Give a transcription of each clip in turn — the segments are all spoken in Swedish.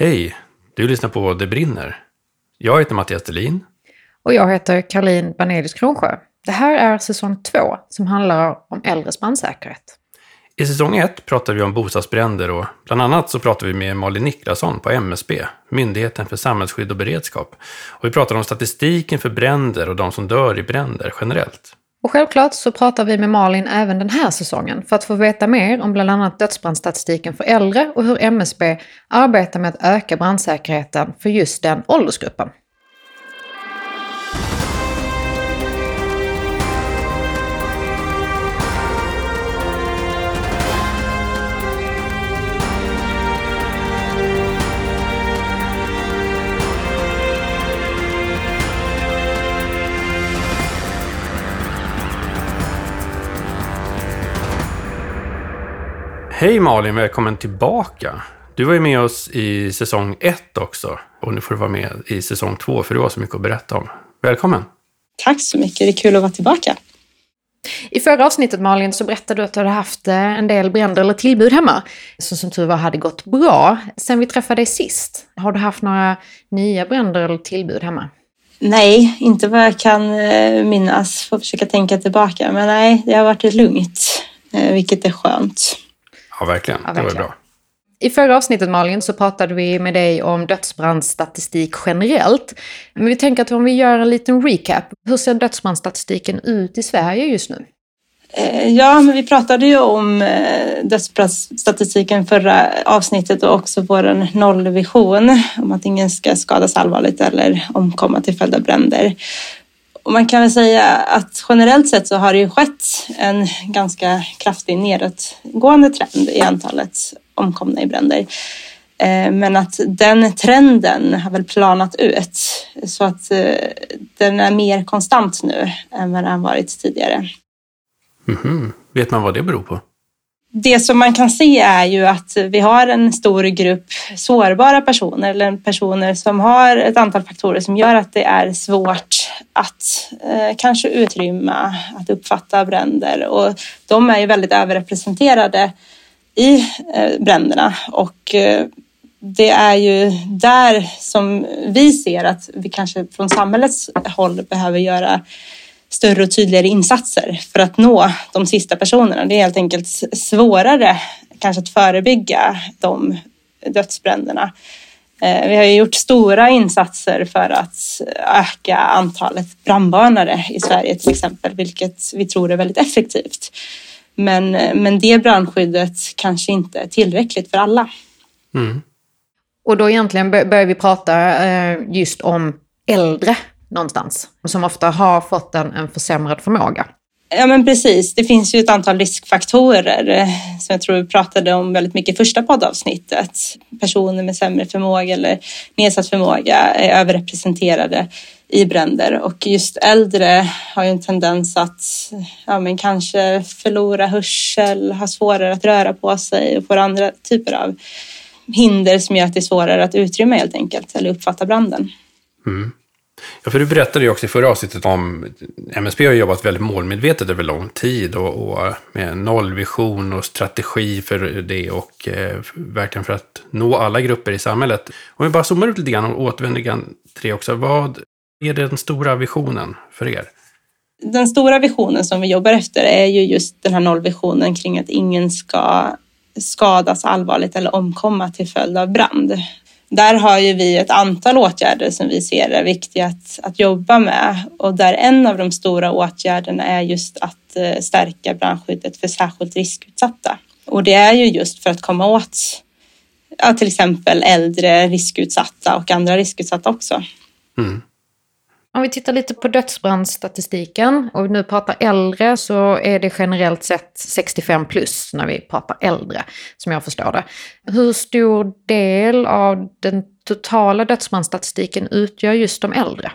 Hej! Du lyssnar på Det brinner. Jag heter Mattias Delin. Och jag heter Caroline Banelius Kronsjö. Det här är säsong två som handlar om äldres brandsäkerhet. I säsong ett pratar vi om bostadsbränder och bland annat så pratar vi med Malin Niklasson på MSB, Myndigheten för samhällsskydd och beredskap. Och vi pratar om statistiken för bränder och de som dör i bränder generellt. Och självklart så pratar vi med Malin även den här säsongen för att få veta mer om bland annat dödsbrandstatistiken för äldre och hur MSB arbetar med att öka brandsäkerheten för just den åldersgruppen. Hej Malin, välkommen tillbaka. Du var ju med oss i säsong ett också. Och nu får du vara med i säsong två, för du har så mycket att berätta om. Välkommen! Tack så mycket, det är kul att vara tillbaka. I förra avsnittet Malin så berättade du att du hade haft eh, en del bränder eller tillbud hemma. Som som tur var hade gått bra. Sen vi träffade dig sist, har du haft några nya bränder eller tillbud hemma? Nej, inte vad jag kan eh, minnas. Får försöka tänka tillbaka. Men nej, det har varit lugnt, eh, vilket är skönt. Ja, verkligen. Ja, Det var verkligen. bra. I förra avsnittet Malin så pratade vi med dig om dödsbrandstatistik generellt. Men vi tänker att om vi gör en liten recap. Hur ser dödsbrandstatistiken ut i Sverige just nu? Eh, Ja, men vi pratade ju om eh, dödsbrottsstatistiken förra avsnittet och också vår nollvision om att ingen ska skadas allvarligt eller omkomma till följd av bränder. Och man kan väl säga att generellt sett så har det ju skett en ganska kraftig nedåtgående trend i antalet omkomna i bränder. Eh, men att den trenden har väl planat ut så att eh, den är mer konstant nu än vad den har varit tidigare. Mhm. Vet man vad det beror på? Det som man kan se är ju att vi har en stor grupp sårbara personer eller personer som har ett antal faktorer som gör att det är svårt att eh, kanske utrymma, att uppfatta bränder. Och de är ju väldigt överrepresenterade i eh, bränderna. Och eh, det är ju där som vi ser att vi kanske från samhällets håll behöver göra större och tydligare insatser för att nå de sista personerna. Det är helt enkelt svårare kanske att förebygga de dödsbränderna. Eh, Vi har ju gjort stora insatser för att öka antalet brandvarnare i Sverige till exempel, vilket vi tror är väldigt effektivt. Men, men det brandskyddet kanske inte är tillräckligt för alla. Mm. Och då egentligen bör- börjar vi prata eh, just om äldre någonstans. Som ofta har fått en, en försämrad förmåga. Ja men precis, det finns ju ett antal riskfaktorer eh, som jag tror vi pratade om väldigt mycket i första poddavsnittet. Personer med sämre förmåga eller nedsatt förmåga är överrepresenterade i bränder och just äldre har ju en tendens att ja, men kanske förlora hörsel, ha svårare att röra på sig och får andra typer av hinder som gör att det är svårare att utrymma helt enkelt eller uppfatta branden. Mm. Ja, för du berättade ju också i förra avsnittet om MSB har jobbat väldigt målmedvetet över lång tid och, och med nollvision och strategi för det och eh, verkligen för att nå alla grupper i samhället. Om vi bara zoomar ut lite grann och återvänder till det också. Vad är den stora visionen för er? den stora visionen som vi jobbar efter är ju just den här nollvisionen kring att ingen ska skadas allvarligt eller omkomma till följd av brand. Där har ju vi ett antal åtgärder som vi ser är viktiga att, att jobba med och där en av de stora åtgärderna är just att eh, stärka brandskyddet för särskilt riskutsatta. Och det är ju just för att komma åt ja, till exempel äldre riskutsatta och andra riskutsatta också. Mm. Om vi tittar lite på dödsbrandstatistiken och vi nu pratar äldre så är det generellt sett 65 plus när vi pratar äldre, som jag förstår det. Hur stor del av den totala dödsbrandstatistiken utgör just de äldre?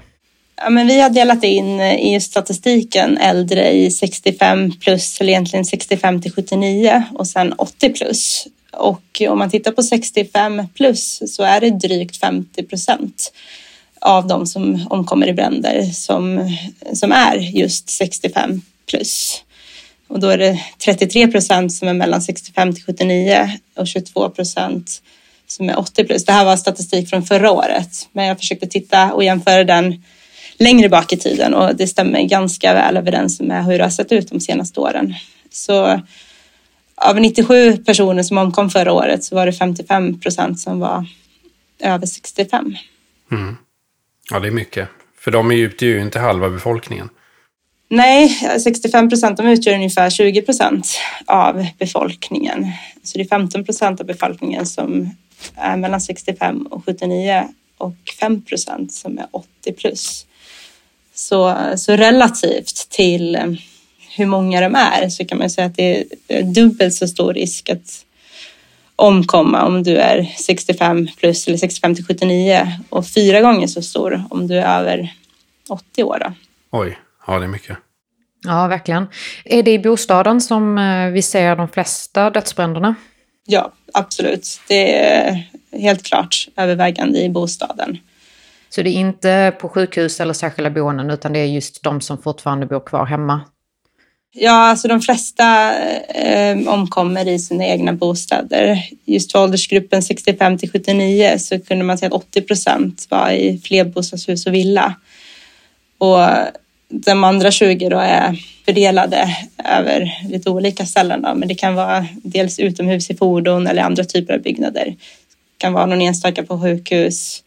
Ja, men vi har delat in eh, i statistiken äldre i 65 plus, eller egentligen 65 till 79 och sen 80 plus. Och om man tittar på 65 plus så är det drygt 50 procent av de som omkommer i bränder som, som är just 65 plus. Och då är det 33 procent som är mellan 65 till 79 och 22 procent som är 80 plus. Det här var statistik från förra året, men jag försökte titta och jämföra den längre bak i tiden och det stämmer ganska väl överens med hur det har sett ut de senaste åren. Så av 97 personer som omkom förra året så var det 55 procent som var över 65. Mm. Ja, det är mycket. För de utgör ju inte halva befolkningen. Nej, 65 procent de utgör ungefär 20 procent av befolkningen. Så det är 15 procent av befolkningen som är mellan 65 och 79 och 5 procent som är 80 plus. Så, så relativt till hur många de är så kan man säga att det är dubbelt så stor risk att omkomma om du är 65 plus eller 65 till 79 och fyra gånger så stor om du är över 80 år. Då. Oj, ja det är mycket. Ja, verkligen. Är det i bostaden som eh, vi ser de flesta dödsbränderna? Ja, absolut. Det är helt klart övervägande i bostaden. Så det är inte på sjukhus eller särskilda boenden utan det är just de som fortfarande bor kvar hemma? Ja, alltså de flesta eh, omkommer i sina egna bostäder. Just för åldersgruppen 65 till 79 så kunde man säga att 80 procent var i flerbostadshus och villa. Och de andra 20 då är fördelade över lite olika ställen. Då. Men det kan vara dels utomhus i fordon eller andra typer av byggnader. Det kan vara någon enstaka på sjukhus.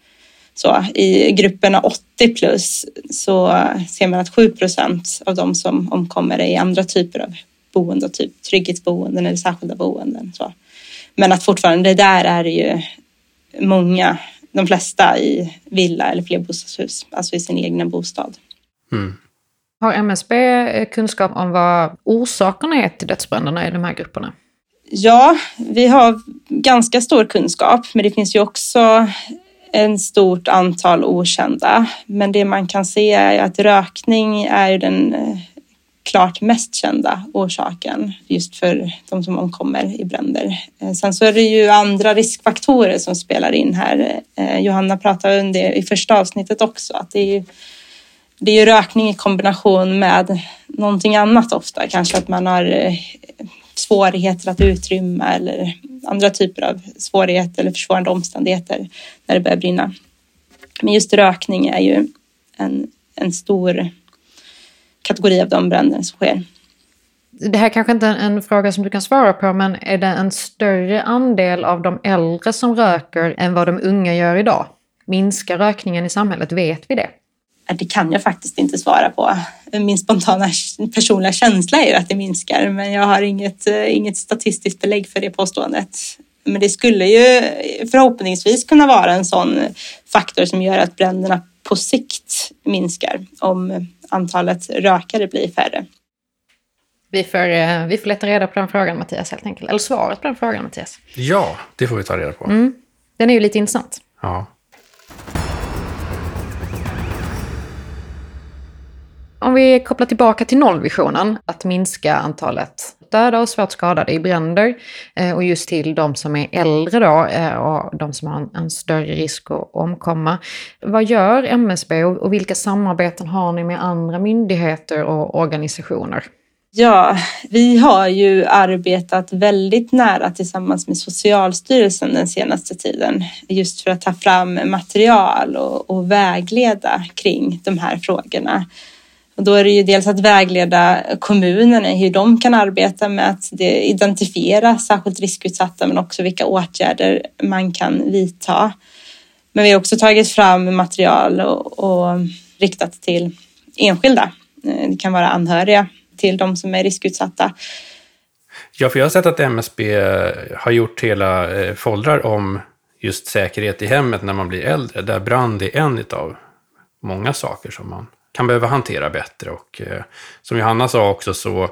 Så I grupperna 80 plus så ser man att 7 procent av de som omkommer är i andra typer av boende, typ trygghetsboenden eller särskilda boenden. Så. Men att fortfarande där är det ju många, de flesta i villa eller flerbostadshus, alltså i sin egna bostad. Mm. Har MSB kunskap om vad orsakerna är till dödsbränderna i de här grupperna? Ja, vi har ganska stor kunskap, men det finns ju också en stort antal okända. Men det man kan se är att rökning är den eh, klart mest kända orsaken just för de som omkommer i bränder. Eh, sen så är det ju andra riskfaktorer som spelar in här. Eh, Johanna pratade om det i första avsnittet också, att det är ju, det är ju rökning i kombination med någonting annat ofta, kanske att man har svårigheter att utrymma eller andra typer av svårigheter eller försvårande omständigheter när det börjar brinna. Men just rökning är ju en, en stor kategori av de bränder som sker. Det här kanske inte är en fråga som du kan svara på, men är det en större andel av de äldre som röker än vad de unga gör idag? Minskar rökningen i samhället? Vet vi det? Det kan jag faktiskt inte svara på. Min spontana personliga känsla är ju att det minskar, men jag har inget, eh, inget statistiskt belägg för det påståendet. Men det skulle ju förhoppningsvis kunna vara en sån faktor som gör att bränderna på sikt minskar om antalet rökare blir färre. Vi får, eh, vi får leta reda på den frågan Mattias helt enkelt. Eller svaret på den frågan Mattias. Ja, det får vi ta reda på. Mm. Den är ju lite intressant. Ja. Om vi kopplar tillbaka till nollvisionen, att minska antalet döda och svårt skadade i bränder eh, och just till de som är äldre då eh, och de som har en, större risk att omkomma. Vad gör MSB och vilka samarbeten har ni med andra myndigheter och organisationer? Ja, vi har ju arbetat väldigt nära tillsammans med Socialstyrelsen den senaste tiden just för att ta fram material och, och vägleda kring de här frågorna. Och då är det ju dels att vägleda kommunerna i hur de kan arbeta med att identifiera särskilt riskutsatta men också vilka åtgärder man kan vidta. Men vi har också tagit fram material och, och riktat till enskilda. Eh, det kan vara anhöriga till de som är riskutsatta. Ja, för jag har sett att MSB eh, har gjort hela eh, foldrar om just säkerhet i hemmet när man blir äldre, där brand är en av många saker som man kan behöva hantera bättre. Och eh, som Johanna sa också så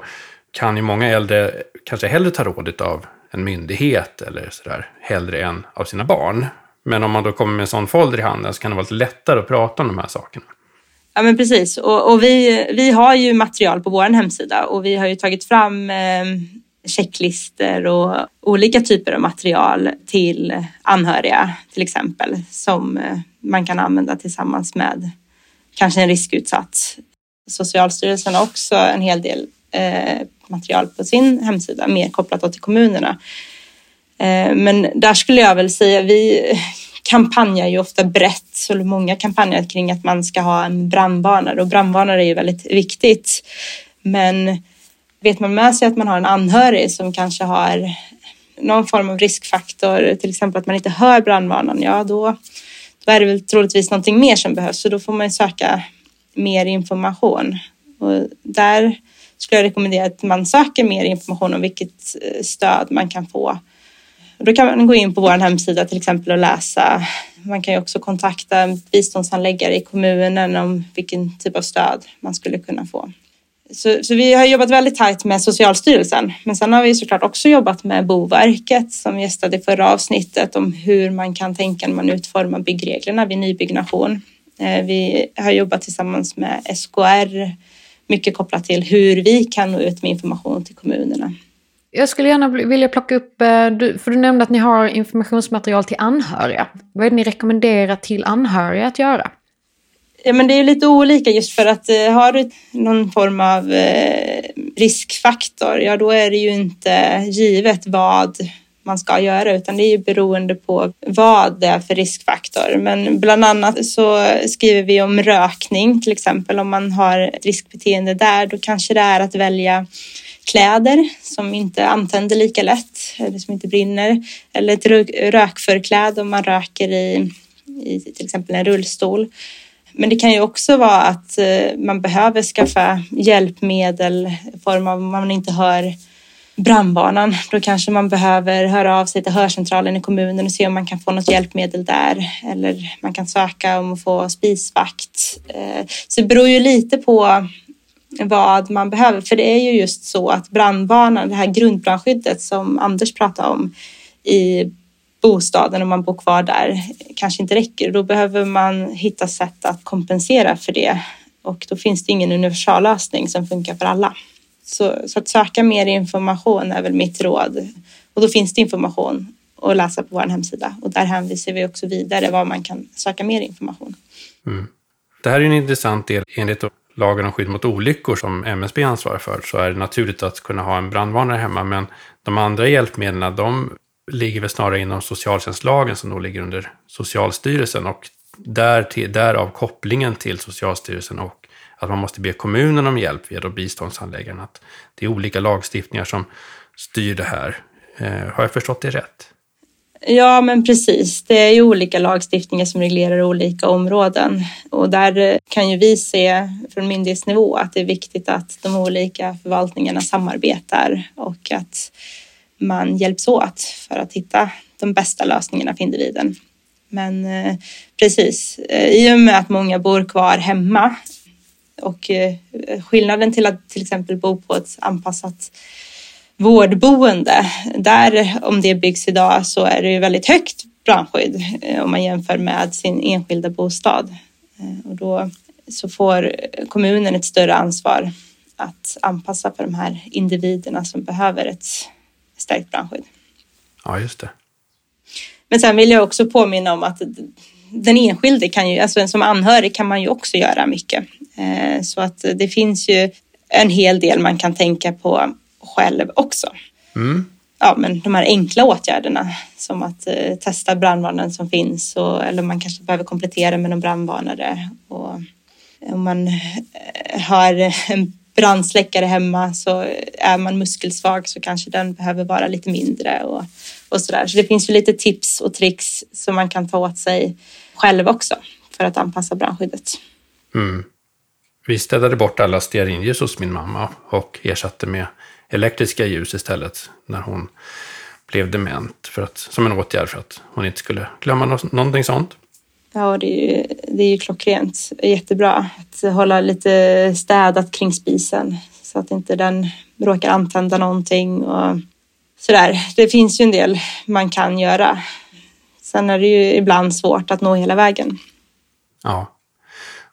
kan ju många äldre kanske hellre ta rådet av en myndighet eller sådär, hellre än av sina barn. Men om man då kommer med en sån folder i handen så kan det vara lite lättare att prata om de här sakerna. Ja men precis och, och vi, vi har ju material på vår hemsida och vi har ju tagit fram eh, checklister och olika typer av material till anhöriga till exempel som eh, man kan använda tillsammans med kanske en riskutsatt. Socialstyrelsen har också en hel del eh, material på sin hemsida, mer kopplat till kommunerna. Eh, men där skulle jag väl säga, vi kampanjar ju ofta brett, så många kampanjer kring att man ska ha en brandvarnare och brandvarnare är ju väldigt viktigt. Men vet man med sig att man har en anhörig som kanske har någon form av riskfaktor, till exempel att man inte hör brandvarnaren, ja då, då är det väl troligtvis någonting mer som behövs. Så då får man söka mer information. Och där skulle jag rekommendera att man söker mer information om vilket eh, stöd man kan få. Då kan man gå in på vår hemsida till exempel och läsa. Man kan ju också kontakta biståndshandläggare i kommunen om vilken typ av stöd man skulle kunna få. Så, så, vi har jobbat väldigt tajt med Socialstyrelsen. Men sen har vi såklart också jobbat med Boverket som gästade i förra avsnittet om hur man kan tänka när man utformar byggreglerna vid nybyggnation. Eh, vi har jobbat tillsammans med SKR, mycket kopplat till hur vi kan nå ut med information till kommunerna. Jag skulle gärna vilja plocka upp, eh, för du nämnde att ni har informationsmaterial till anhöriga. Vad är det ni rekommenderar till anhöriga att göra? Ja, men det är lite olika just för att eh, har du någon form av eh, riskfaktor, ja då är det ju inte givet vad man ska göra utan det är ju beroende på vad det är för riskfaktor. Men bland annat så skriver vi om rökning till exempel. Om man har ett riskbeteende där då kanske det är att välja kläder som inte antänder lika lätt eller som inte brinner. Eller ett rökförkläde om man röker i, i till exempel en rullstol. Men det kan ju också vara att eh, man behöver skaffa hjälpmedel i form av om man inte hör brandbanan. Då kanske man behöver höra av sig till hörcentralen i kommunen och se om man kan få något hjälpmedel där. Eller man kan söka om att få spisvakt. Eh, så det beror ju lite på vad man behöver. För det är ju just så att brandbanan, det här grundbrandskyddet som Anders pratade om i bostaden om man bor kvar där kanske inte räcker. Då behöver man hitta sätt att kompensera för det och då finns det ingen universallösning som funkar för alla. Så, så, att söka mer information är väl mitt råd. Och då finns det information att läsa på vår hemsida och där hänvisar vi också vidare var man kan söka mer information. Mm. Det här är en intressant del enligt lagen om skydd mot olyckor som MSB ansvarar för så är det naturligt att kunna ha en brandvarnare hemma men de andra hjälpmedlen de ligger väl snarare inom socialtjänstlagen som då ligger under Socialstyrelsen och där till, därav kopplingen till Socialstyrelsen och att man måste be kommunen om hjälp via biståndshandläggaren. Att det är olika lagstiftningar som styr det här. Eh, har jag förstått det rätt? Ja, men precis. Det är ju olika lagstiftningar som reglerar olika områden och där eh, kan ju vi se från myndighetsnivå att det är viktigt att de olika förvaltningarna samarbetar och att man hjälps åt för att hitta de bästa lösningarna för individen. Men eh, precis, eh, i och med att många bor kvar hemma och eh, skillnaden till att till exempel bo på ett anpassat vårdboende, där om det byggs idag så är det ju väldigt högt brandskydd om man jämför med sin enskilda bostad. Och då så får kommunen ett större ansvar att anpassa för de här individerna som behöver ett stärkt brandskydd. Ja, just det. Men sen vill jag också påminna om att den enskilde kan ju, alltså som anhörig kan man ju också göra mycket. Eh, så att det finns ju en hel del man kan tänka på själv också. Mm. Ja, men de här enkla åtgärderna som att eh, testa brandvarnaren som finns och, eller man kanske behöver komplettera med någon brandvarnare. Och om man eh, har en brandsläckare hemma så är man muskelsvag så kanske den behöver vara lite mindre och, och så där. Så det finns ju lite tips och tricks som man kan ta åt sig själv också för att anpassa brandskyddet. Mm. Vi städade bort alla stearinljus hos min mamma och ersatte med elektriska ljus istället när hon blev dement för att, som en åtgärd för att hon inte skulle glömma någonting sånt. Ja, det är ju, det är ju klockrent. Jättebra att hålla lite städat kring spisen så att inte den råkar antända någonting och sådär. Det finns ju en del man kan göra. Sen är det ju ibland svårt att nå hela vägen. Ja.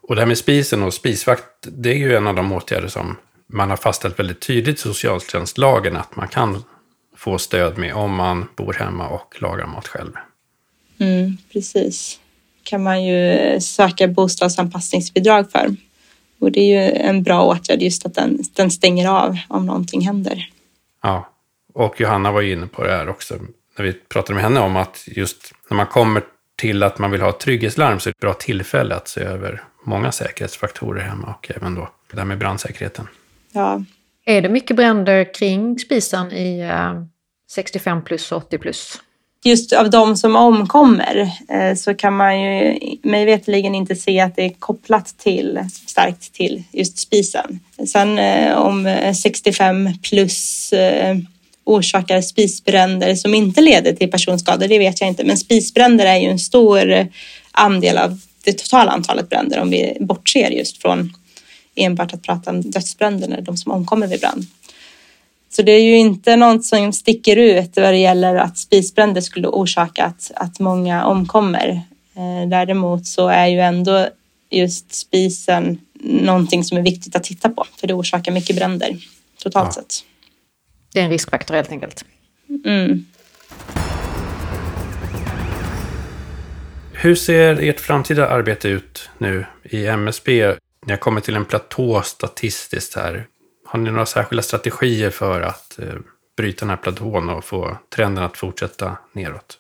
Och det här med spisen och spisvakt, det är ju en av de åtgärder som man har fastställt väldigt tydligt i socialtjänstlagen att man kan få stöd med om man bor hemma och lagar mat själv. Mm, precis kan man ju söka bostadsanpassningsbidrag för. Och det är ju en bra åtgärd just att den, den stänger av om någonting händer. Ja, och Johanna var ju inne på det här också. när vi pratade med henne om att just när man kommer till att man vill ha ett trygghetslarm så är det ett bra tillfälle att se över många säkerhetsfaktorer hemma och även då det där med brandsäkerheten. Ja. Är det mycket bränder kring spisen i eh, 65 plus och 80 plus? Just av de som omkommer eh, så kan man ju mig veterligen inte se att det är kopplat till starkt till just spisen. Sen eh, om eh, 65 plus orsakar spisbränder som inte leder till personskador, det vet jag inte. Men spisbränder är ju en stor andel av det totala antalet bränder om vi bortser just från enbart att prata om dödsbränder, de som omkommer vid brand. Så det är ju inte något som sticker ut vad det gäller att spisbränder skulle orsaka att, att många omkommer. Eh, däremot så är ju ändå just spisen någonting som är viktigt att titta på, för det orsakar mycket bränder totalt ja. sett. Det är en riskfaktor helt enkelt. Mm. Hur ser ert framtida arbete ut nu i MSB? Ni har kommit till en platå statistiskt här. Har ni några särskilda strategier för att eh, bryta den här platån och få trenden att fortsätta neråt?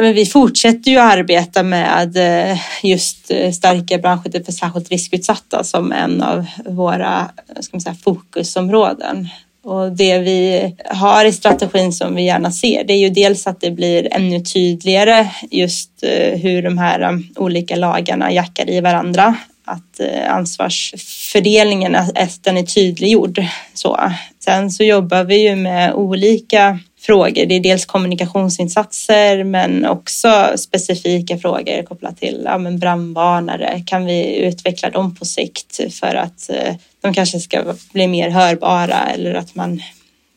Men vi fortsätter ju arbeta med eh, just eh, starka branscher typ för särskilt riskutsatta som en av våra ska man säga, fokusområden. Och det vi har i strategin som vi gärna ser, det är ju dels att det blir ännu tydligare just eh, hur de här olika lagarna jackar i varandra att eh, ansvarsfördelningen är, den är tydliggjord. Så. Sen så jobbar vi ju med olika frågor. Det är dels kommunikationsinsatser men också specifika frågor kopplat till ja, men brandvarnare. Kan vi utveckla dem på sikt för att eh, de kanske ska bli mer hörbara eller att man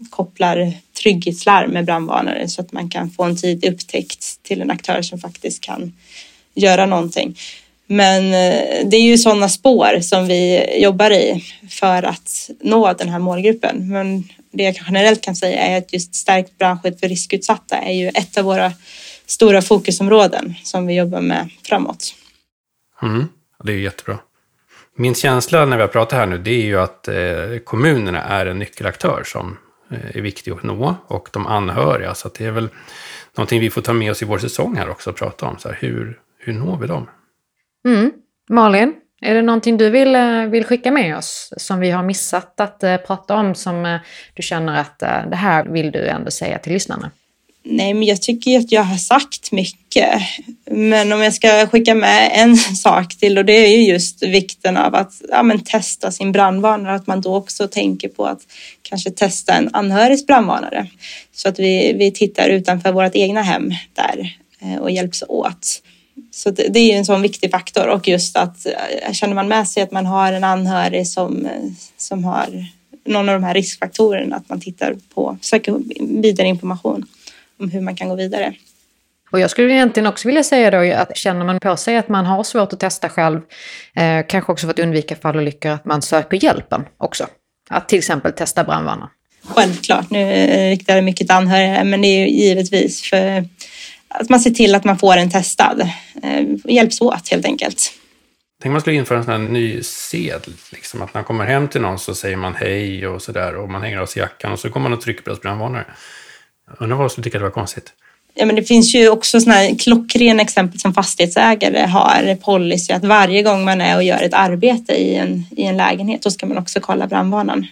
kopplar trygghetslarm med brandvarnare så att man kan få en tidig upptäckt till en aktör som faktiskt kan göra någonting. Men eh, det är ju sådana spår som vi jobbar i för att nå den här målgruppen. Men det jag generellt kan säga är att just stärkt branschskydd för riskutsatta är ju ett av våra stora fokusområden som vi jobbar med framåt. Mm, det är jättebra. Min känsla när vi har pratat här nu, det är ju att eh, kommunerna är en nyckelaktör som eh, är viktig att nå och de anhöriga. Så det är väl någonting vi får ta med oss i vår säsong här också och prata om. Så här, hur, hur når vi dem? Mm. Malin, är det någonting du vill, eh, vill skicka med oss som vi har missat att uh, prata om som uh, du känner att uh, det här vill du ändå säga till lyssnarna? Nej, men jag tycker att jag har sagt mycket. Men om jag ska skicka med en sak till och det är ju just vikten av att ja, men testa sin brandvarnare. Att man då också tänker på att kanske testa en anhörigs brandvarnare. Så att vi, vi tittar utanför vårt egna hem där och hjälps åt. Så det, det är en sån viktig faktor och just att eh, känner man med sig att man har en anhörig som, eh, som har någon av de här riskfaktorerna, att man tittar på, söker vidare information om hur man kan gå vidare. Och jag skulle egentligen också vilja säga då att känner man på sig att man har svårt att testa själv, eh, kanske också för att undvika fallolyckor, att man söker hjälpen också. Att till exempel testa brandvarnaren. Självklart, nu riktar det mycket till anhöriga, men det är ju givetvis för att man ser till att man får en testad. Eh, hjälps åt helt enkelt. Tänk man skulle införa en sån här ny sed, liksom, att när man kommer hem till någon så säger man hej och sådär och man hänger av sig jackan och så kommer man och trycker på deras brandvarnare. Undrar vad skulle tycka det var konstigt. Ja, men det finns ju också såna här klockrena exempel som fastighetsägare har policy att varje gång man är och gör ett arbete i en, i en lägenhet så ska man också kolla brandvarnaren.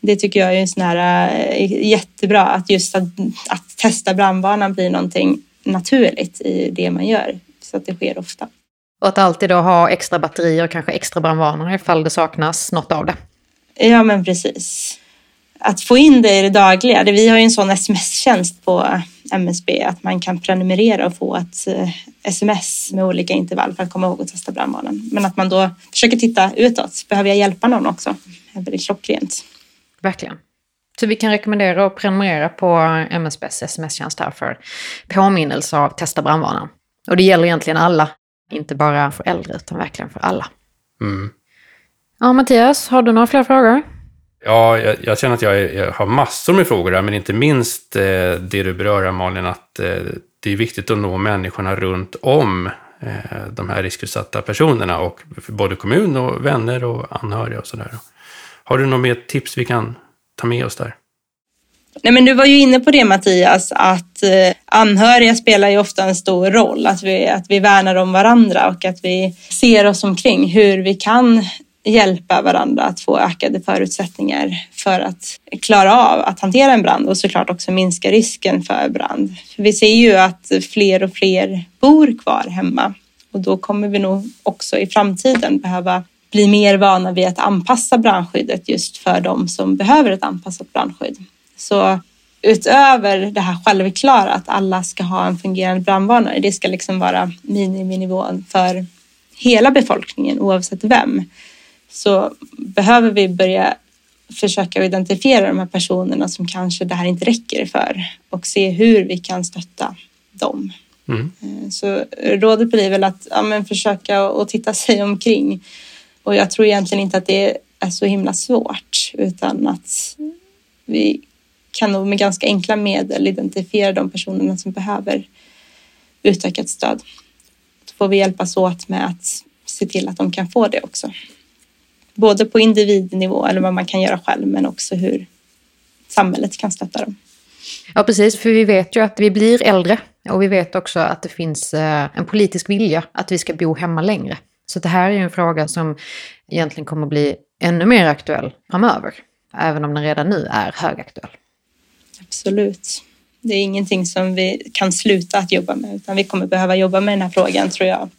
Det tycker jag är sån här, äh, jättebra att just att, att testa brandvarnaren blir någonting naturligt i det man gör. Så att det sker ofta. Och att alltid då ha extra batterier och kanske extra brandvarnare ifall det saknas något av det. Ja, men precis. Att få in det i det dagliga. Vi har ju en sån sms-tjänst på MSB att man kan prenumerera och få ett eh, sms med olika intervall för att komma ihåg att testa brandvarnaren. Men att man då försöker titta utåt. Behöver jag hjälpa någon också? Det är väldigt klockrent. Verkligen. Så vi kan rekommendera att prenumerera på MSBs sms-tjänst här för påminnelse av Testa brandvarnaren. Och det gäller egentligen alla, inte bara för äldre utan verkligen för alla. Mm. Ja, Mattias, har du några fler frågor? Ja, jag, jag känner att jag, är, jag, har massor med frågor där, men inte minst eh, det du berör, Malin, att eh, det är viktigt att nå människorna runt om eh, de här riskutsatta personerna och både kommun och vänner och anhöriga och sådär. Har du något mer tips vi kan ta med oss där? Nej, men du var ju inne på det Mattias, att eh, anhöriga spelar ju ofta en stor roll. Att vi, att vi värnar om varandra och att vi ser oss omkring hur vi kan hjälpa varandra att få ökade förutsättningar för att klara av att hantera en brand och såklart också minska risken för brand. För vi ser ju att fler och fler bor kvar hemma och då kommer vi nog också i framtiden behöva bli mer vana vid att anpassa brandskyddet just för de som behöver ett anpassat brandskydd. Så utöver det här självklara att alla ska ha en fungerande brandvarnare, det ska liksom vara miniminivån för hela befolkningen oavsett vem, så behöver vi börja försöka identifiera de här personerna som kanske det här inte räcker för och se hur vi kan stötta dem. Mm. Eh, så rådet blir väl att ja, försöka och titta sig omkring. Och jag tror egentligen inte att det är så himla svårt utan att vi kan nog med ganska enkla medel identifiera de personerna som behöver utökat stöd. Då får vi hjälpas åt med att se till att de kan få det också. Både på individnivå eller vad man kan göra själv men också hur samhället kan stötta dem. Ja precis, för vi vet ju att vi blir äldre och vi vet också att det finns eh, en politisk vilja att vi ska bo hemma längre. Så det här är ju en fråga som egentligen kommer att bli ännu mer aktuell framöver, även om den redan nu är högaktuell. Absolut. Det är ingenting som vi kan sluta att jobba med, utan vi kommer behöva jobba med den här frågan, tror jag,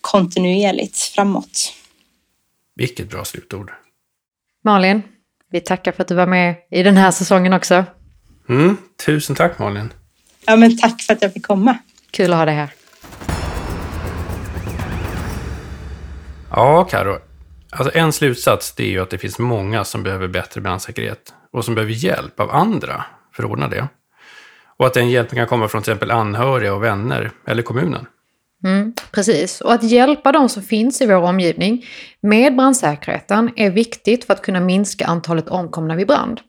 kontinuerligt framåt. Vilket bra slutord. Malin, vi tackar för att du var med i den här säsongen också. Mm, tusen tack Malin. Ja, men tack för att jag fick komma. Kul att ha dig här. Ja, Karo. Alltså en slutsats det är ju att det finns många som behöver bättre brandsäkerhet och som behöver hjälp av andra för att ordna det. Och att den hjälpen kan komma från till exempel anhöriga och vänner eller kommunen. Mm, precis, och att hjälpa de som finns i vår omgivning med brandsäkerheten är viktigt för att kunna minska antalet omkomna vid brand.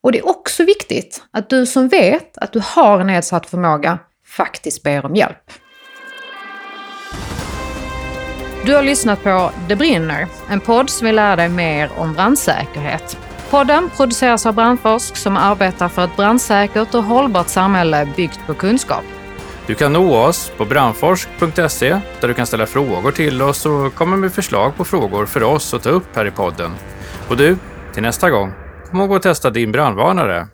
Och det är också viktigt att du som vet att du har nedsatt förmåga faktiskt ber om hjälp. Du har lyssnat på Det brinner, en podd som vill lära dig mer om brandsäkerhet. Podden produceras av Brandforsk som arbetar för ett brandsäkert och hållbart samhälle byggt på kunskap. Du kan nå oss på brandforsk.se där du kan ställa frågor till oss och komma med förslag på frågor för oss att ta upp här i podden. Och du, till nästa gång, kom ihåg att testa din brandvarnare